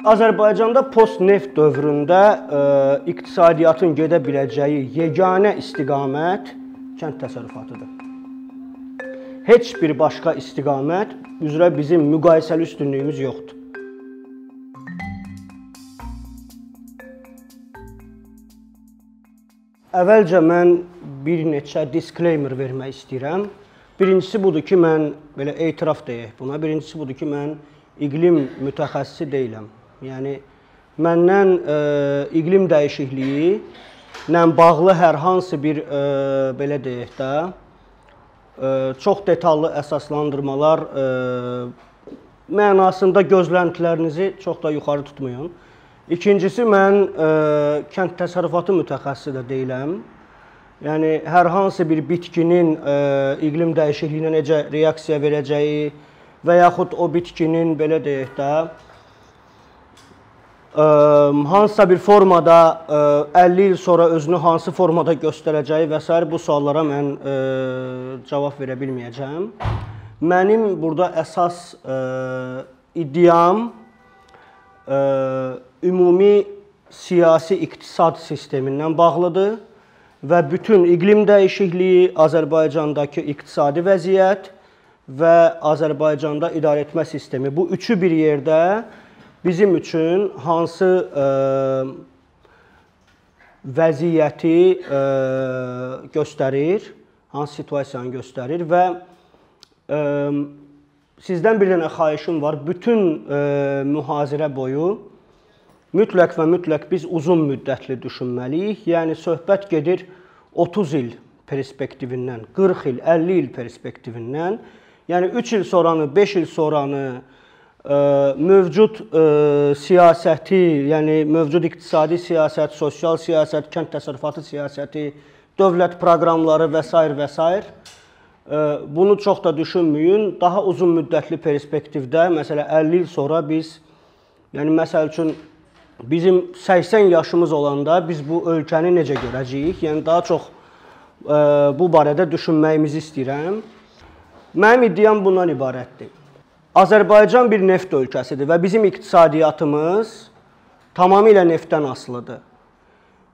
Azərbaycanda post-neft dövründə ə, iqtisadiyyatın gedə biləcəyi yeganə istiqamət kənd təsərrüfatıdır. Heç bir başqa istiqamət üzrə bizim müqayisəli üstünlüyümüz yoxdur. Əvvəlcə mən bir neçə disclaimer vermək istəyirəm. Birincisi budur ki, mən belə etiraf deyək buna. Birincisi budur ki, mən iqlim mütəxəssisi deyiləm. Yəni məndən ə, e, iqlim dəyişikliyi ilə bağlı hər hansı bir ə, e, belə deyək də ə, e, çox detallı əsaslandırmalar ə, mənasında gözləntilərinizi çox da yuxarı tutmayın. İkincisi mən ə, kənd təsərrüfatı mütəxəssisi də deyiləm. Yəni hər hansı bir bitkinin ə, iqlim dəyişikliyinə necə reaksiya verəcəyi və yaxud o bitkinin belə deyək də hansısa bir formada ə, 50 il sonra özünü hansı formada göstərəcəyi və s. bu suallara mən cavab verə bilməyəcəm. Mənim burada əsas iddiam ümumi siyasi iqtisad sistemindən bağlıdır və bütün iqlim dəyişikliyi, Azərbaycandakı iqtisadi vəziyyət və Azərbaycanda idarəetmə sistemi bu üçü bir yerdə bizim üçün hansı ə, vəziyyəti ə, göstərir, hansı situasiyanı göstərir və ə, sizdən bir dənə xahişim var. Bütün ə, mühazirə boyu mütləq və mütləq biz uzun müddətli düşünməliyik. Yəni söhbət gedir 30 il perspektivindən, 40 il, 50 il perspektivindən. Yəni 3 il sonranı, 5 il sonranı e, mövcud ə, e, siyasəti, yəni mövcud iqtisadi siyasət, sosial siyasət, kənd təsərrüfatı siyasəti, dövlət proqramları və s. və s. Bunu çox da düşünməyin. Daha uzun müddətli perspektivdə, məsələn 50 il sonra biz yəni məsəl üçün bizim 80 yaşımız olanda biz bu ölkəni necə görəcəyik? Yəni daha çox ə, e, bu barədə düşünməyimizi istəyirəm. Mənim iddiam bundan ibarətdir. Azərbaycan bir neft ölkəsidir və bizim iqtisadiyyatımız tamamilə neftdən asılıdır.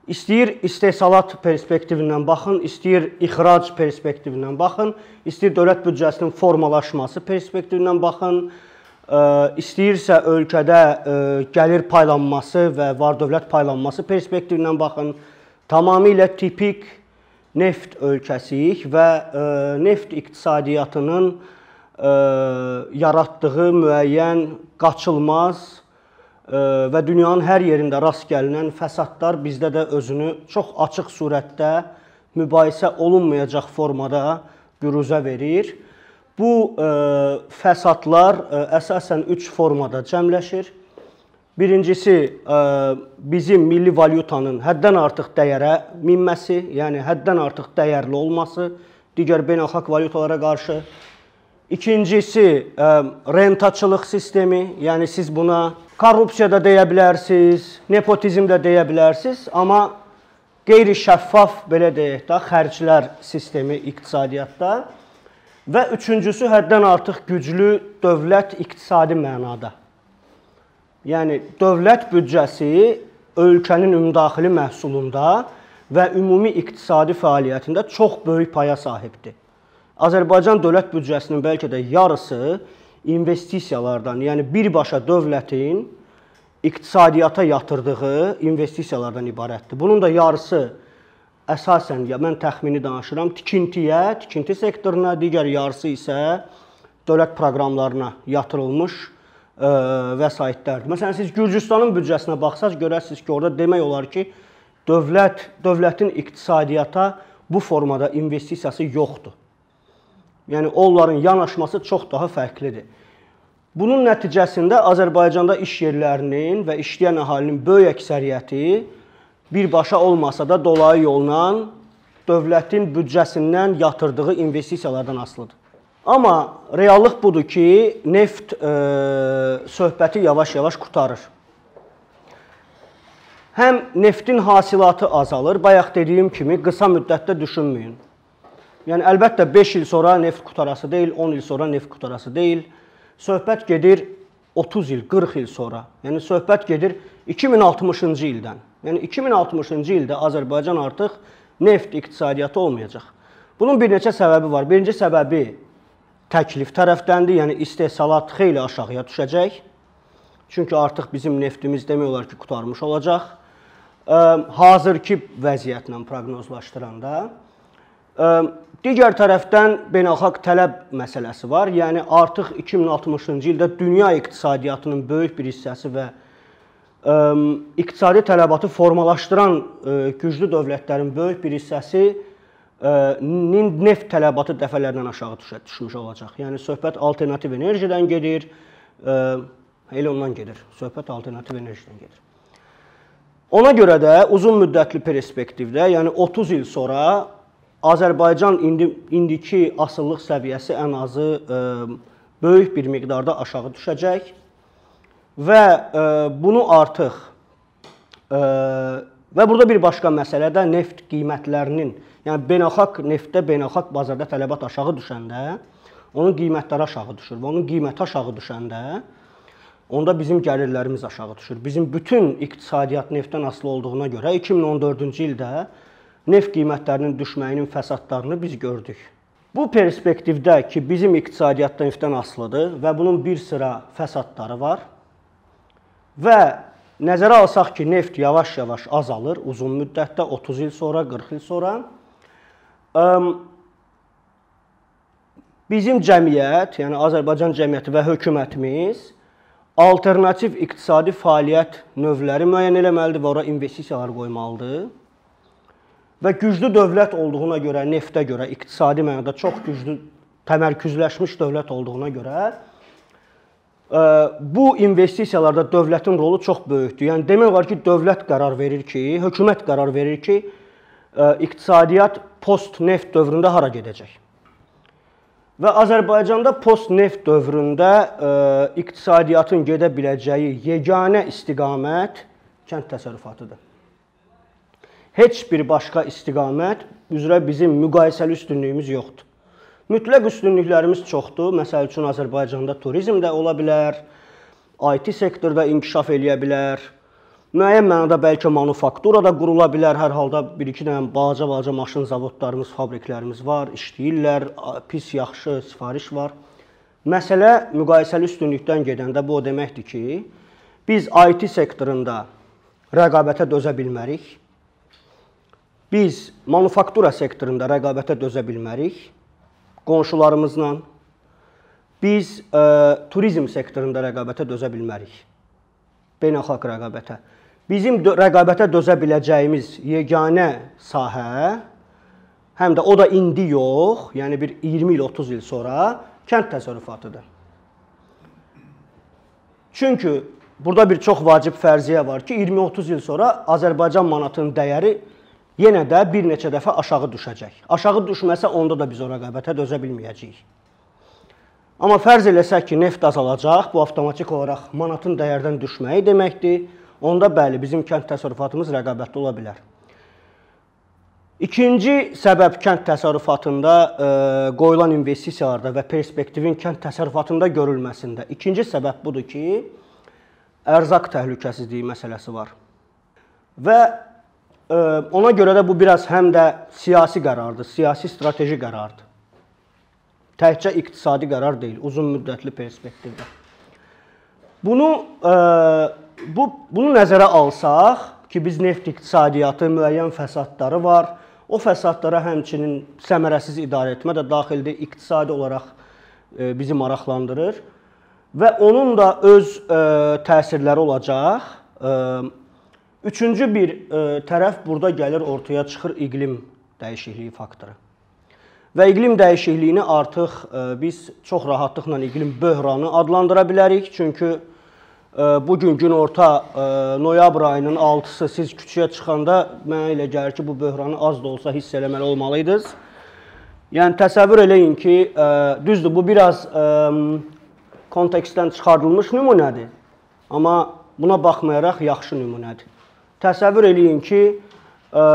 İstəyir istehsalat perspektivindən baxın, istəyir ixrac perspektivindən baxın, istəyir dövlət büdcəsinin formalaşması perspektivindən baxın, istəyirsə ölkədə gəlir paylanması və var-dövlət paylanması perspektivindən baxın, tamamilə tipik neft ölkəsiyik və neft iqtisadiyyatının yaratdığı müəyyən qaçılmaz və dünyanın hər yerində rast gəlinən fəsadlar bizdə də özünü çox açıq surətdə mübahisə olunmayacaq formada büruzə verir. Bu fəsadlar əsasən 3 formada cəmləşir. Birincisi bizim milli valyutanın həddən artıq dəyərə minməsi, yəni həddən artıq dəyərli olması digər beynəlxalq valyutalara qarşı. İkincisi ə, rentaçılıq sistemi, yəni siz buna korrupsiya da deyə bilərsiniz, nepotizm də deyə bilərsiniz, amma qeyri-şəffaf belə deyək də xərclər sistemi iqtisadiyyatda Və üçüncüsü həddən artıq güclü dövlət iqtisadi mənada. Yəni dövlət büdcəsi ölkənin ümumdaxili məhsulunda və ümumi iqtisadi fəaliyyətində çox böyük paya sahibdir. Azərbaycan dövlət büdcəsinin bəlkə də yarısı investisiyalardan, yəni birbaşa dövlətin iqtisadiyyata yatırdığı investisiyalardan ibarətdir. Bunun da yarısı əsasən ya mən təxmini danışıram, tikintiyə, tikinti sektoruna, digər yarısı isə dövlət proqramlarına yatırılmış ə, e, vəsaitlərdir. Məsələn, siz Gürcüstanın büdcəsinə baxsaz görərsiniz ki, orada demək olar ki, dövlət dövlətin iqtisadiyyata bu formada investisiyası yoxdur. Yəni onların yanaşması çox daha fərqlidir. Bunun nəticəsində Azərbaycanda iş yerlərinin və işləyən əhalinin böyük əksəriyyəti birbaşa olmasa da dolayı yolla dövlətin büdcəsindən yatırdığı investisiyalardan asılıdır. Amma reallıq budur ki, neft e, söhbəti yavaş-yavaş qutarır. Həm neftin hasilatı azalır, bayaq dediyim kimi qısa müddətdə düşünməyin. Yəni əlbəttə 5 il sonra neft qutarası deyil, 10 il sonra neft qutarası deyil. Söhbət gedir 30 il, 40 il sonra. Yəni söhbət gedir 2060-cı ildən. Yəni 2060-cı ildə Azərbaycan artıq neft iqtisadiyyatı olmayacaq. Bunun bir neçə səbəbi var. Birinci səbəbi təklif tərəfdəndir, yəni istehsalat xeyli aşağıya düşəcək. Çünki artıq bizim neftimiz demək olar ki, qutarmış olacaq. Hazırki vəziyyətlə proqnozlaşdıranda Digər tərəfdən beynəlxalq tələb məsələsi var. Yəni artıq 2060-cı ildə dünya iqtisadiyyatının böyük bir hissəsi və ə, iqtisadi tələbatı formalaşdıran ə, güclü dövlətlərin böyük bir hissəsi ə, neft tələbatı dəfələrlə aşağı düşə, düşmüş olacaq. Yəni söhbət alternativ enerjidən gedir. Ə, elə ondan gedir. Söhbət alternativ enerjidən gedir. Ona görə də uzun müddətli perspektivdə, yəni 30 il sonra Azərbaycan indi indiki asıllıq səviyyəsi ən azı ə, e, böyük bir miqdarda aşağı düşəcək və ə, e, bunu artıq ə, e, və burada bir başqa məsələ də neft qiymətlərinin, yəni beynəlxalq neftdə beynəlxalq bazarda tələbat aşağı düşəndə onun qiymətləri aşağı düşür və onun qiyməti aşağı düşəndə onda bizim gəlirlərimiz aşağı düşür. Bizim bütün iqtisadiyyat neftdən asılı olduğuna görə 2014-cü ildə neft qiymətlərinin düşməyinin fəsadlarını biz gördük. Bu perspektivdə ki, bizim iqtisadiyyat neftdən asılıdır və bunun bir sıra fəsadları var və nəzərə alsaq ki, neft yavaş-yavaş azalır uzun müddətdə 30 il sonra, 40 il sonra bizim cəmiyyət, yəni Azərbaycan cəmiyyəti və hökumətimiz alternativ iqtisadi fəaliyyət növləri müəyyən etməlidir və ora investisiyalar qoymalıdır və güclü dövlət olduğuna görə, neftə görə, iqtisadi mənada çox güclü təmərküzləşmiş dövlət olduğuna görə e, bu investisiyalarda dövlətin rolu çox böyükdür. Yəni demək olar ki, dövlət qərar verir ki, hökumət qərar verir ki, e, iqtisadiyyat post-neft dövründə hara gedəcək. Və Azərbaycanda post-neft dövründə ə, e, iqtisadiyyatın gedə biləcəyi yeganə istiqamət kənd təsərrüfatıdır heç bir başqa istiqamət üzrə bizim müqayisəli üstünlüyümüz yoxdur. Mütləq üstünlüklərimiz çoxdur. Məsəl üçün Azərbaycanda turizm də ola bilər, IT sektorda inkişaf eləyə bilər. Müəyyən mənada bəlkə manufaktura da qurula bilər. Hər halda 1-2 dənə balaca-balaca maşın zavodlarımız, fabriklərimiz var, işləyirlər, pis, yaxşı sifariş var. Məsələ müqayisəli üstünlükdən gedəndə bu o deməkdir ki, biz IT sektorunda rəqabətə dözə bilmərik Biz manufaktura sektorunda rəqabətə dözə bilmərik qonşularımızla. Biz ə, e, turizm sektorunda rəqabətə dözə bilmərik. Beynəlxalq rəqabətə. Bizim rəqabətə dözə biləcəyimiz yeganə sahə həm də o da indi yox, yəni bir 20 il, 30 il sonra kənd təsərrüfatıdır. Çünki burada bir çox vacib fərziyyə var ki, 20-30 il sonra Azərbaycan manatının dəyəri yenə də bir neçə dəfə aşağı düşəcək. Aşağı düşməsə onda da biz o rəqabətə dözə bilməyəcəyik. Amma fərz eləsək ki, neft azalacaq, bu avtomatik olaraq manatın dəyərdən düşməyi deməkdir. Onda bəli, bizim kənd təsərrüfatımız rəqabətli ola bilər. İkinci səbəb kənd təsərrüfatında ə, e, qoyulan investisiyalarda və perspektivin kənd təsərrüfatında görülməsində. İkinci səbəb budur ki, ərzaq təhlükəsizliyi məsələsi var. Və Ona görə də bu biraz həm də siyasi qərardır, siyasi strateji qərardır. Təkcə iqtisadi qərar deyil, uzun müddətli perspektivdə. Bunu bu bunu nəzərə alsaq ki, biz neft iqtisadiyyatı müəyyən fəsadları var. O fəsadlara həmçinin səmərəsiz idarə etmə də daxildir, iqtisadi olaraq bizi maraqlandırır və onun da öz təsirləri olacaq. Üçüncü bir ə, e, tərəf burada gəlir ortaya çıxır iqlim dəyişikliyi faktoru. Və iqlim dəyişikliyini artıq ə, e, biz çox rahatlıqla iqlim böhranı adlandıra bilərik. Çünki ə, e, bu gün günorta ə, noyabr ayının 6-sı siz küçəyə çıxanda mənə elə gəlir ki, bu böhranı az da olsa hiss eləməli olmalıydınız. Yəni təsəvvür eləyin ki, ə, düzdür, bu biraz ə, kontekstdən çıxardılmış nümunədir. Amma buna baxmayaraq yaxşı nümunədir. Təsəvvür eləyin ki, ə,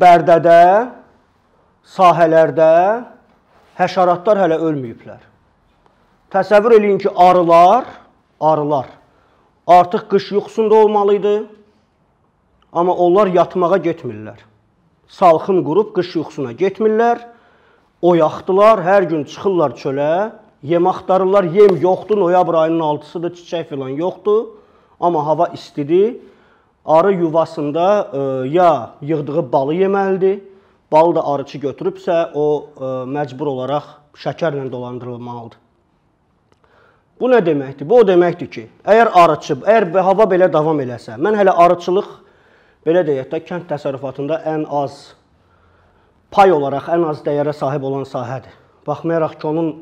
Bərdədə, sahələrdə həşəratlar hələ ölməyiblər. Təsəvvür eləyin ki, arılar arılar artıq qış yuxusunda olmalı idi. Amma onlar yatmağa getmirlər. Salxım qurub qış yuxusuna getmirlər. Oyaqdılar, hər gün çıxırlar çölə, yem axtarırlar. Yem yoxdur, noyabr ayının 6-sıdır, çiçək filan yoxdur. Amma hava istidir. Arı yuvasında e, ya yığdığı balı yeməlidir. Balı da arıçı götürübsə, o e, məcbur olaraq şəkərlə dolandırılmalıdır. Bu nə deməkdir? Bu o deməkdir ki, əgər arıçı, əgər hava belə davam eləsə, mən hələ arıçılıq belə deyək də kənd təsərrüfatında ən az pay olaraq ən az dəyərə sahib olan sahədir. Baxmayaraq ki, onun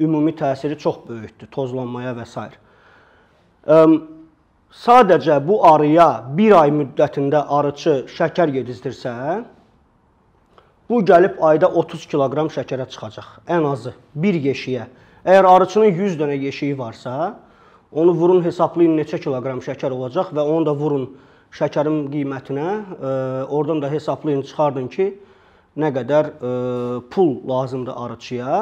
ümumi təsiri çox böyükdür, tozlanmaya və s. Sadəcə bu arıya 1 ay müddətində arıçı şəkər yedizdirsə, bu gəlib ayda 30 kiloqram şəkərə çıxacaq. Ən azı bir yeşiyə. Əgər arıçının 100 dənə yeşiyi varsa, onu vurun hesablayın neçə kiloqram şəkər olacaq və onu da vurun şəkərin qiymətinə, e, oradan da hesablayın, çıxardın ki, nə qədər e, pul lazımdır arıçıya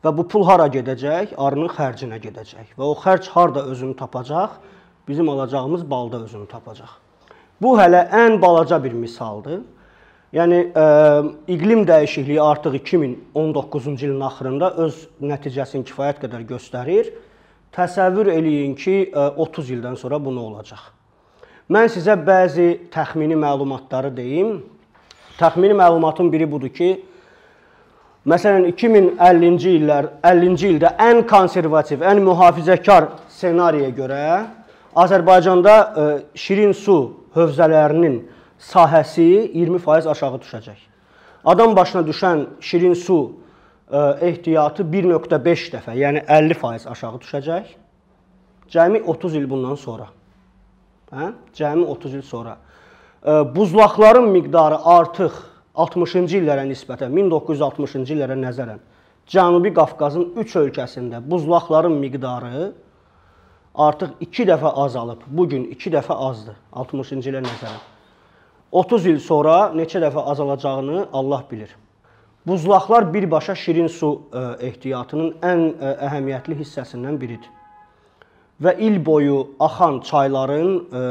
və bu pul hara gedəcək? Arının xərcinə gedəcək və o xərc harda özünü tapacaq? Bizim alacağımız balda özünü tapacaq. Bu hələ ən balaca bir misaldır. Yəni ə, e, iqlim dəyişikliyi artıq 2019-cu ilin axırında öz nəticəsini kifayət qədər göstərir. Təsəvvür eləyin ki, ə, e, 30 ildən sonra bu nə olacaq? Mən sizə bəzi təxmini məlumatları deyim. Təxmini məlumatın biri budur ki, məsələn 2050-ci illər 50-ci ildə ən konservativ, ən mühafizəkar ssenariyə görə Azərbaycanda ə, e, şirin su hövzələrinin sahəsi 20% aşağı düşəcək. Adam başına düşən şirin su ə, e, ehtiyatı 1.5 dəfə, yəni 50% aşağı düşəcək. Cəmi 30 il bundan sonra. Hə? Cəmi 30 il sonra. Ə, e, buzlaqların miqdarı artıq 60-cı illərə nisbətən, 1960-cı illərə nəzərən Cənubi Qafqazın 3 ölkəsində buzlaqların miqdarı artıq 2 dəfə azalıb. Bu gün 2 dəfə azdır 60-cı ilə nəzərən. 30 il sonra neçə dəfə azalacağını Allah bilir. Buzlaqlar birbaşa şirin su e, ehtiyatının ən e, əhəmiyyətli hissəsindən biridir. Və il boyu axan çayların e,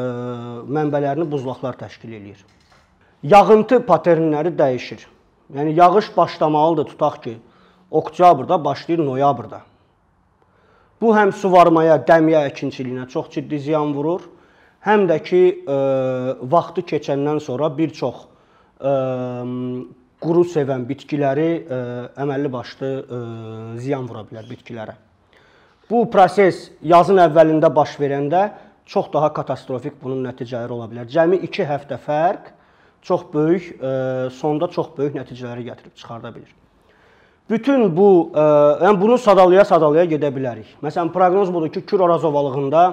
mənbələrini buzlaqlar təşkil eləyir. Yağıntı paternləri dəyişir. Yəni yağış başlamalıdır tutaq ki, oktyabrda başlayır noyabrda. Bu həm suvarmaya, dəmiyə əkinçiliyinə çox ciddi ziyan vurur həm də ki, ə, e, vaxtı keçəndən sonra bir çox ə, e, quru sevən bitkiləri ə, e, əməlli başlı ə, ziyan vura bilər bitkilərə. Bu proses yazın əvvəlində baş verəndə çox daha katastrofik bunun nəticələri ola bilər. Cəmi 2 həftə fərq çox böyük, ə, sonda çox böyük nəticələri gətirib çıxarda bilər. Bütün bu, ə, yəni bunu sadalaya-sadalaya gedə bilərik. Məsələn, proqnoz budur ki, Kür Araz ovalığında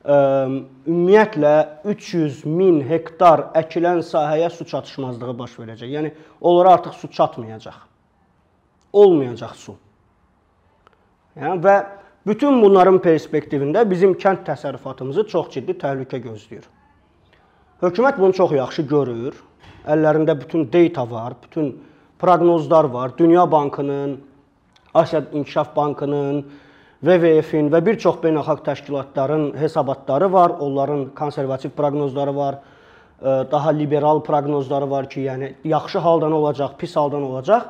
ümumiyyətlə 300 min hektar əkilən sahəyə su çatışmazlığı baş verəcək. Yəni onlara artıq su çatmayacaq. Olmayacaq su. Yəni və bütün bunların perspektivində bizim kənd təsərrüfatımızı çox ciddi təhlükə gözləyir. Hökumət bunu çox yaxşı görür. Əllərində bütün data var, bütün proqnozlar var. Dünya Bankının, Asiya İnkişaf Bankının, WWF-in və bir çox beynəlxalq təşkilatların hesabatları var, onların konservativ proqnozları var, daha liberal proqnozları var ki, yəni yaxşı haldan olacaq, pis haldan olacaq.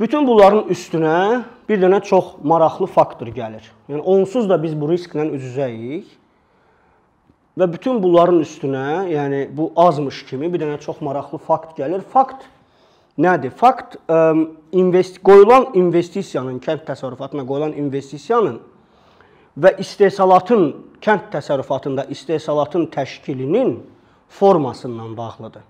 Bütün bunların üstünə bir dənə çox maraqlı faktor gəlir. Yəni onsuz da biz bu risklə üz-üzəyik. Və bütün bunların üstünə, yəni bu azmış kimi bir dənə çox maraqlı fakt gəlir. Fakt nədir? Fakt invest qoyulan investisiyanın kənd təsərrüfatına qoyulan investisiyanın və istehsalatın kənd təsərrüfatında istehsalatın təşkilinin formasından bağlıdır.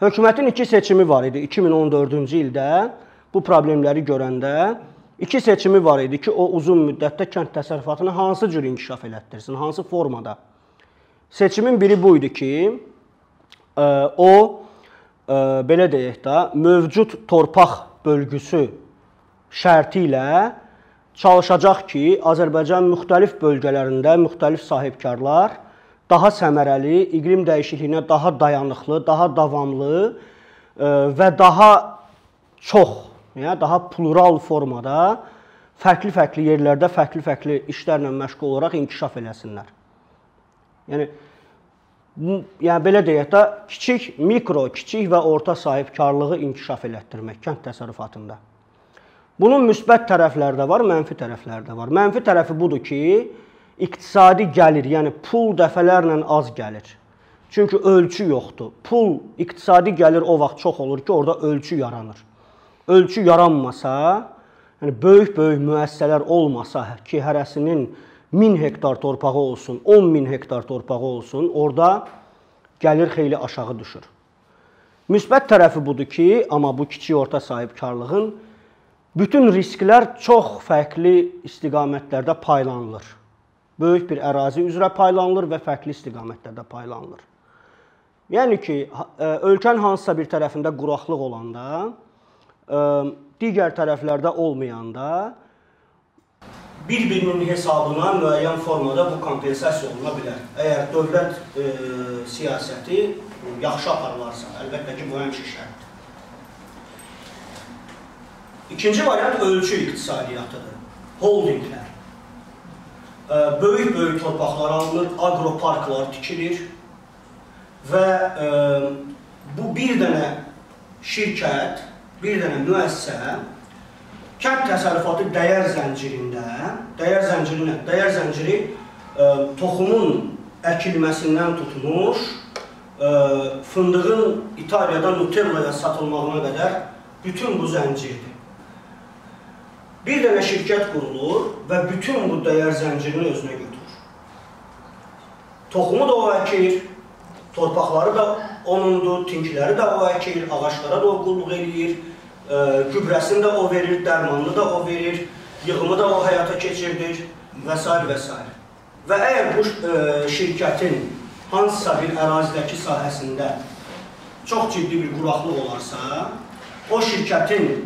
Hökumətin iki seçimi var idi 2014-cü ildə bu problemləri görəndə iki seçimi var idi ki, o uzun müddətdə kənd təsərrüfatını hansı cür inkişaf elətdirsin, hansı formada. Seçimin biri bu idi ki, o belə deyək də, mövcud torpaq bölgüsü şərti ilə çalışacaq ki, Azərbaycan müxtəlif bölgələrində müxtəlif sahibkarlar daha səmərəli, iqlim dəyişikliyinə daha dayanıqlı, daha davamlı və daha çox, yəni daha plural formada fərqli-fərqli yerlərdə fərqli-fərqli işlərlə məşğul olaraq inkişaf eləsinlər. Yəni yəni belə deyək də, kiçik, mikro, kiçik və orta sahibkarlığı inkişaf elətdirmək kənd təsərrüfatında. Bunun müsbət tərəfləri də var, mənfi tərəfləri də var. Mənfi tərəfi budur ki, iqtisadi gəlir, yəni pul dəfələrlə az gəlir. Çünki ölçü yoxdur. Pul, iqtisadi gəlir o vaxt çox olur ki, orada ölçü yaranır. Ölçü yaranmasa, yəni böyük-böyük müəssisələr olmasa ki, hərəsinin 1000 hektar torpağı olsun, 10 min hektar torpağı olsun, orada gəlir xeyli aşağı düşür. Müsbət tərəfi budur ki, amma bu kiçik orta sahibkarlığın bütün risklər çox fərqli istiqamətlərdə paylanılır. Böyük bir ərazi üzrə paylanılır və fərqli istiqamətlərdə paylanılır. Yəni ki, e, ölkənin hansısa bir tərəfində quraqlıq olanda, e, digər tərəflərdə olmayanda bir-birinin hesabına müəyyən formada bu kompensasiya oluna bilər. Əgər dövlət e, siyasəti yaxşı aparılarsa, əlbəttə ki, bu həmişə şərtdir. İkinci variant ölçü iqtisadiyyatıdır. Holdinglər. E, böyük-böyük torpaqlar alınır, agroparklar tikilir və e, bu bir dənə şirkət, bir dənə müəssisə kənd təsərrüfatı dəyər zəncirində, dəyər zənciri nə? Dəyər zənciri ə, e, toxumun əkilməsindən tutmuş, ə, e, fındığın İtaliyadan Nutella'ya satılmağına qədər bütün bu zəncirdir. Bir dənə şirkət qurulur və bütün bu dəyər zəncirini özünə götürür. Toxumu da o əkir, torpaqları da onundur, tinkləri də o əkir, ağaclara da o qulluq eləyir, gübrəsini də o verir, dərmanını da o verir, yığımı da o həyata keçirdir və s. və s. Və əgər bu şirkətin hansısa bir ərazidəki sahəsində çox ciddi bir quraqlıq olarsa, o şirkətin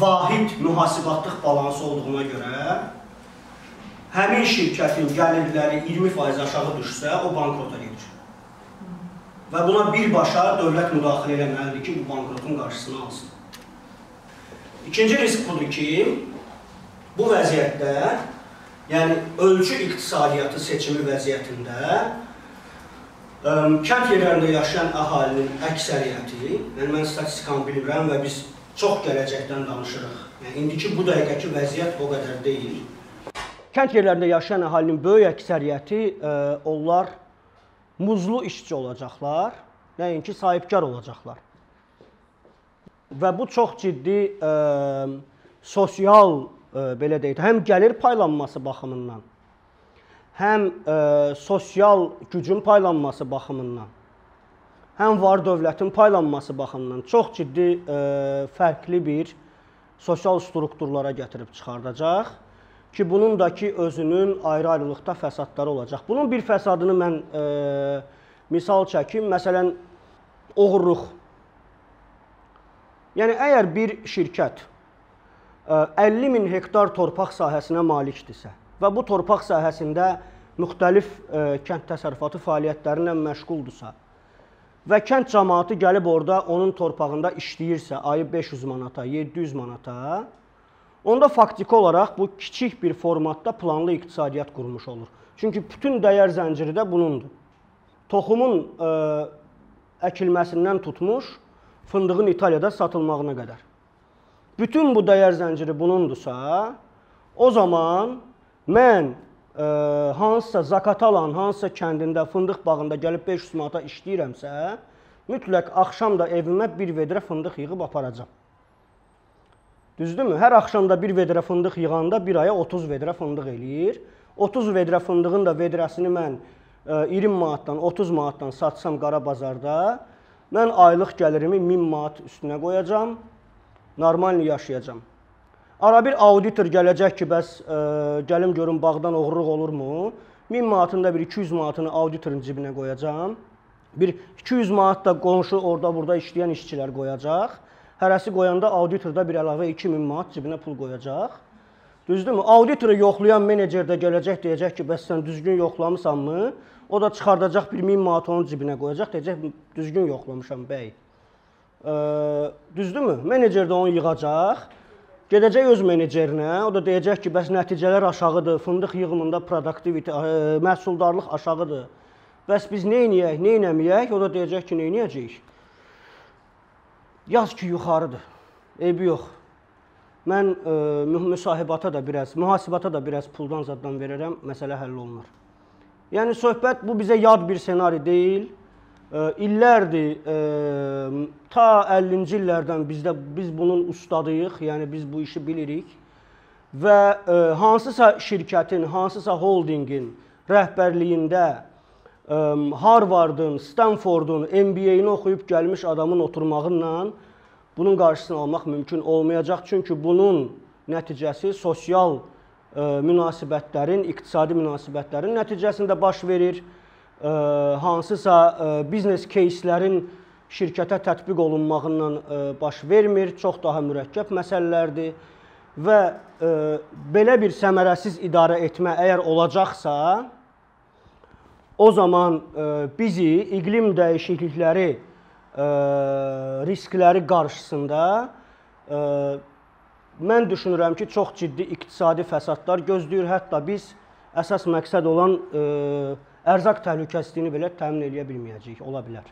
vahid mühasibatlıq balansı olduğuna görə həmin şirkətin gəlirləri 20% aşağı düşsə, o bankrota gedir. Və buna birbaşa dövlət müdaxilə eləməlidir ki, bu bankrotun qarşısını alsın. İkinci risk budur ki, bu vəziyyətdə, yəni ölçü iqtisadiyyatı seçimi vəziyyətində ə, kənd yerlərində yaşayan əhalinin əksəriyyəti, yəni mən statistikanı bilirəm və biz çox gələcəkdən danışırıq. Yəni indiki bu dəqiqəki vəziyyət o qədər deyil. Kənd yerlərində yaşayan əhalinin böyük əksəriyyəti ə, onlar muzlu işçi olacaqlar, nəinki sahibkar olacaqlar və bu çox ciddi ə, sosial ə, belə deyək, həm gəlir paylanması baxımından, həm ə, sosial gücün paylanması baxımından, həm var dövlətin paylanması baxımından çox ciddi ə, fərqli bir sosial strukturlara gətirib çıxardacaq ki, bunun da ki özünün ayrı-ayrılıqda fəsadları olacaq. Bunun bir fəsadını mən ə, misal çəkim. Məsələn, oğurluq Yəni əgər bir şirkət 50 e, min hektar torpaq sahəsinə malikdirsə və bu torpaq sahəsində müxtəlif e, kənd təsərrüfatı fəaliyyətləri ilə məşğuldursa və kənd cəmaəti gəlib orada onun torpağında işləyirsə, ayı 500 manata, 700 manata, onda faktiki olaraq bu kiçik bir formatda planlı iqtisadiyyat qurmuş olur. Çünki bütün dəyər zənciri də bunundur. Toxumun ə, e, əkilməsindən tutmuş fındığın İtaliyada satılmağına qədər. Bütün bu dəyər zənciri bunundursa, o zaman mən ə, e, hansısa Zakatalan, hansısa kəndində, fındıq bağında gəlib 500 manata işləyirəmsə, mütləq axşam da evimə bir vedrə fındıq yığıb aparacam. Düzdürmü? Hər axşam da bir vedrə fındıq yığanda bir aya 30 vedrə fındıq eləyir. 30 vedrə fındığın da vedrəsini mən 20 e, manatdan, 30 manatdan satsam qara bazarda, Mən aylıq gəlirimi 1000 manat üstünə qoyacam, normal yaşayacam. Ara bir auditor gələcək ki, bəs ə, e, gəlim görüm bağdan oğurluq olurmu? 1000 manatın da bir 200 manatını auditorun cibinə qoyacam. Bir 200 manat da qonşu orada burada işləyən işçilər qoyacaq. Hərəsi qoyanda auditor da bir əlavə 2000 manat cibinə pul qoyacaq. Düzdürmü? Auditoru yoxlayan menecer də gələcək deyəcək ki, bəs sən düzgün yoxlamısanmı? O da çıxardacaq bir 1000 manat onun cibinə qoyacaq, deyəcək düzgün yoxlamışam bəy. E, düzdürmü? Menecer də onu yığacaq, Gedəcək öz menecerinə, o da deyəcək ki, bəs nəticələr aşağıdır, fındıq yığımında productivity, ə, məhsuldarlıq aşağıdır. Bəs biz nə edəyik, nə etməyək? O da deyəcək ki, nə edəcəyik? Yaz ki, yuxarıdır. Eybi yox. Mən ə, müsahibata da biraz, mühasibata da biraz puldan zaddan verərəm, məsələ həll olunur. Yəni söhbət bu bizə yad bir ssenari deyil. Ə, illərdir, ə, ta 50-ci illərdən bizdə biz bunun ustadıyıq, yəni biz bu işi bilirik və ə, hansısa şirkətin, hansısa holdinqin rəhbərliyində ə, Harvardın, Stanfordun MBA-ni oxuyub gəlmiş adamın oturmağıyla bunun qarşısını almaq mümkün olmayacaq. Çünki bunun nəticəsi sosial ə, münasibətlərin, iqtisadi münasibətlərin nəticəsində baş verir ə, hansısa ə, biznes кейslərin şirkətə tətbiq olunmağından ə, baş vermir, çox daha mürəkkəb məsələlərdir və ə, belə bir səmərəsiz idarə etmə əgər olacaqsa, o zaman ə, bizi iqlim dəyişiklikləri ə, riskləri qarşısında mən düşünürəm ki, çox ciddi iqtisadi fəsadlar gözləyir. Hətta biz əsas məqsəd olan ərzaq təhlükəsizliyini belə təmin edə bilməyəcəyik, ola bilər.